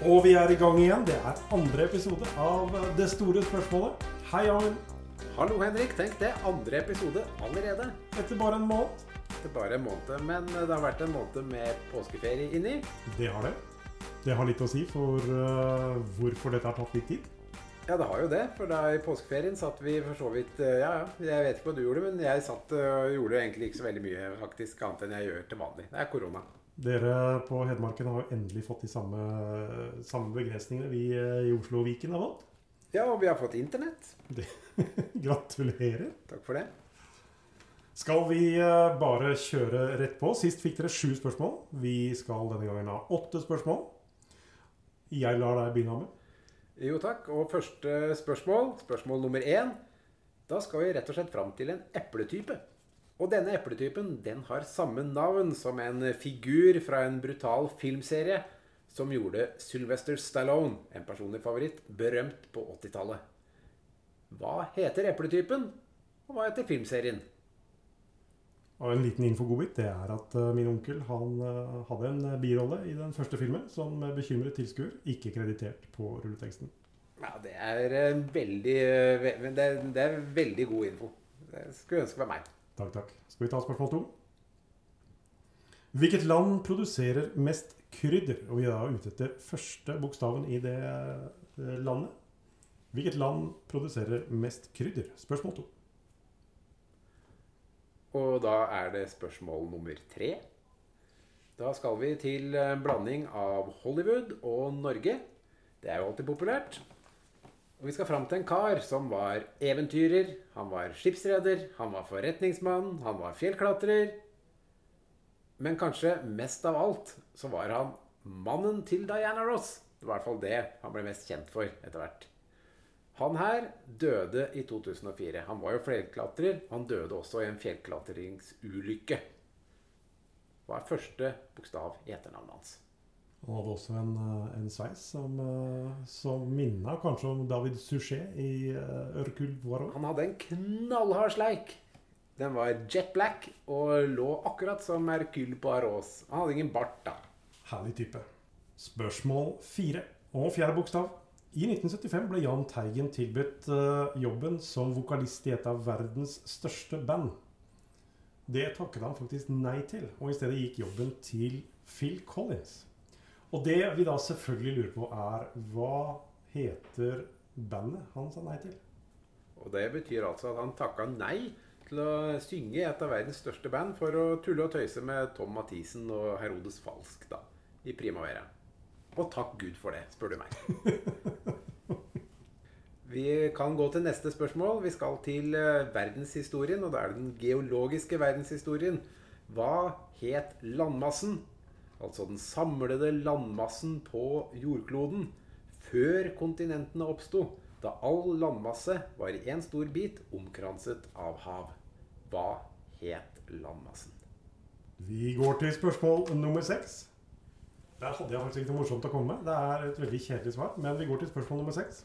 Og vi er i gang igjen. Det er andre episode av Det store spørsmålet. Hei, Arne. Hallo, Henrik. Tenk det. Andre episode allerede. Etter bare en måned. Det er bare en måned, men det har vært en måned med påskeferie inni. Det har det. Det har litt å si for uh, hvorfor dette har tatt litt tid. Ja, det har jo det. For da i påskeferien satt vi for så vidt uh, Ja, ja. Jeg vet ikke hva du gjorde, men jeg satt og gjorde egentlig ikke så veldig mye faktisk annet enn jeg gjør til vanlig. Det er korona. Dere på Hedmarken har jo endelig fått de samme, samme begrensningene vi i Oslo og Viken har fått. Ja, og vi har fått internett. Gratulerer. Takk for det. Skal vi bare kjøre rett på? Sist fikk dere sju spørsmål. Vi skal denne gangen ha åtte spørsmål. Jeg lar deg begynne med. Jo takk. Og første spørsmål, spørsmål nummer én. Da skal vi rett og slett fram til en epletype. Og denne epletypen den har samme navn som en figur fra en brutal filmserie som gjorde Sylvester Stallone, en personlig favoritt, berømt på 80-tallet. Hva heter epletypen, og hva heter filmserien? Og en liten infogodbit det er at uh, min onkel han uh, hadde en birolle i den første filmen som bekymret tilskuer, ikke kreditert på rulleteksten. Ja, Det er veldig det, det, er veldig god info. Det skulle ønske var meg. Takk, takk. Skal vi ta spørsmål to? Hvilket land produserer mest krydder? Og vi er da ute etter første bokstaven i det landet. Hvilket land produserer mest krydder? Spørsmål to. Og da er det spørsmål nummer tre. Da skal vi til blanding av Hollywood og Norge. Det er jo alltid populært. Og vi skal fram til en kar som var eventyrer, han var skipsreder, han var forretningsmann, han var fjellklatrer. Men kanskje mest av alt så var han mannen til Diana Ross. Det var i hvert fall det han ble mest kjent for etter hvert. Han her døde i 2004. Han var jo fjellklatrer. Han døde også i en fjellklatringsulykke. Hva er første bokstav i etternavnet hans? Han hadde også en, en sveis som, som minna kanskje om David Suchet i Ørkul Poirot. Han hadde en knallhard sleik. Den var jet black og lå akkurat som Hercule Poirot. Han hadde ingen bart, da. Herlig type. Spørsmål fire og fjerde bokstav. I 1975 ble Jahn Teigen tilbudt jobben som vokalist i et av verdens største band. Det takket han faktisk nei til, og i stedet gikk jobben til Phil Collins. Og det vi da selvfølgelig lurer på, er hva heter bandet han sa nei til? Og det betyr altså at han takka nei til å synge i et av verdens største band for å tulle og tøyse med Tom Mathisen og Herodes Falsk da, i Primavera. Og takk Gud for det, spør du meg. Vi kan gå til neste spørsmål. Vi skal til verdenshistorien, og da er det den geologiske verdenshistorien. Hva het landmassen altså den samlede landmassen på jordkloden, før kontinentene oppsto, da all landmasse var i én stor bit omkranset av hav. Hva het landmassen? Vi går til spørsmål nummer seks. Der hadde jeg faktisk ikke noe morsomt å komme med. Det er et veldig kjedelig svar, men vi går til spørsmål nummer seks.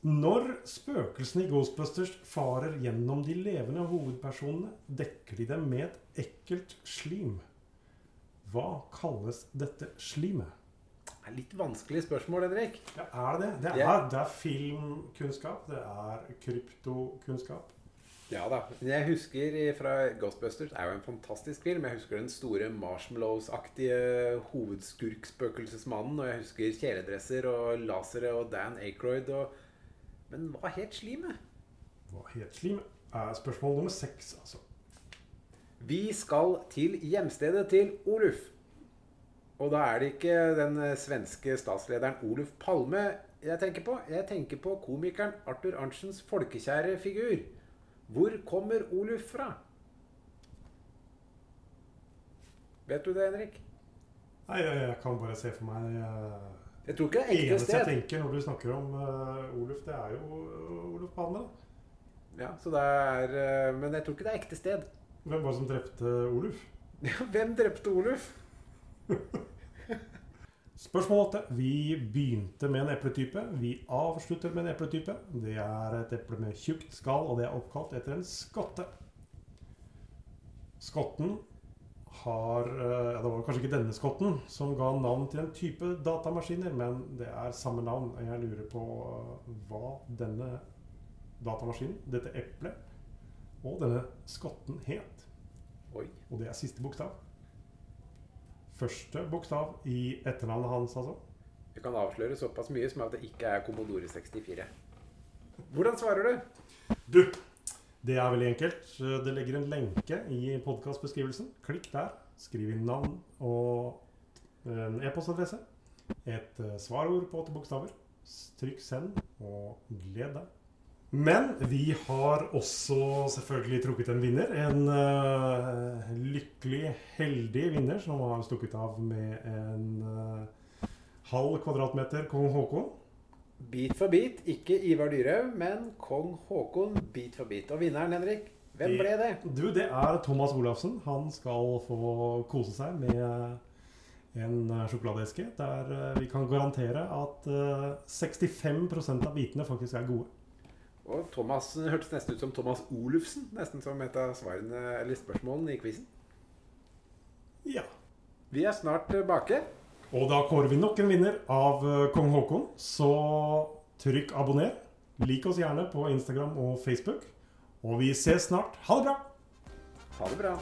Når spøkelsene i Ghostbusters farer gjennom de levende hovedpersonene, dekker de dem med et ekkelt slim. Hva kalles dette slimet? Det er litt vanskelig spørsmål, Henrik. Ja, er det det? Det er, det er filmkunnskap. Det er kryptokunnskap. Ja da. Jeg husker fra Ghostbusters Det er jo en fantastisk film. Jeg husker den store marshmallows-aktige hovedskurkspøkelsesmannen. Og jeg husker kjeledresser og lasere og Dan Aykroyd. Og... Men hva het slimet? Hva het slimet? Er spørsmål nummer seks, altså. Vi skal til hjemstedet til Oluf. Og da er det ikke den svenske statslederen Oluf Palme jeg tenker på. Jeg tenker på komikeren Arthur Arntzens folkekjære figur. Hvor kommer Oluf fra? Vet du det, Henrik? Nei, jeg kan bare se for meg uh, Jeg tror ikke det er ekte eneste sted. jeg tenker når du snakker om uh, Oluf, det er jo uh, Oluf Palme. Ja, så det er, Men jeg tror ikke det er ekte sted. Hvem var det som drepte Oluf? Hvem drepte Oluf? Spørsmål åtte. Vi begynte med en epletype. Vi avslutter med en epletype. Det er et eple med tjukt skall, og det er oppkalt etter en skotte. Skotten har eh, ja, Det var kanskje ikke denne skotten som ga navn til en type datamaskiner, men det er samme navn. Jeg lurer på eh, hva denne datamaskinen, dette eplet, og denne skotten het. Oi. Og det er siste bokstav. Første bokstav i etternavnet hans, altså. Vi kan avsløre såpass mye som at det ikke er Commodore 64. Hvordan svarer du? Du, det er veldig enkelt. Det ligger en lenke i podkastbeskrivelsen. Klikk der. Skriv inn navn og en e-postadresse. Et eh, svarord på åtte bokstaver. Trykk 'send', og gled deg. Men vi har også selvfølgelig trukket en vinner. En uh, lykkelig, heldig vinner som har stukket av med en uh, halv kvadratmeter kong Haakon. Bit for bit, ikke Ivar Dyrhaug, men kong Haakon bit for bit. Og vinneren, Henrik, hvem ble det? Du, det er Thomas Olafsen. Han skal få kose seg med en eh, sjokoladeeske der vi kan garantere at eh, 65% av bitene faktisk er gode. Og Thomas hørtes nesten ut som Thomas Olufsen, nesten som et av svarene, eller spørsmålene i quizen. Ja. Vi er snart tilbake. Og da kårer vi nok en vinner av eh, kong Haakon. Så trykk abonner. Lik oss gjerne på Instagram og Facebook. Og vi ses snart. Ha det bra! Ha det bra.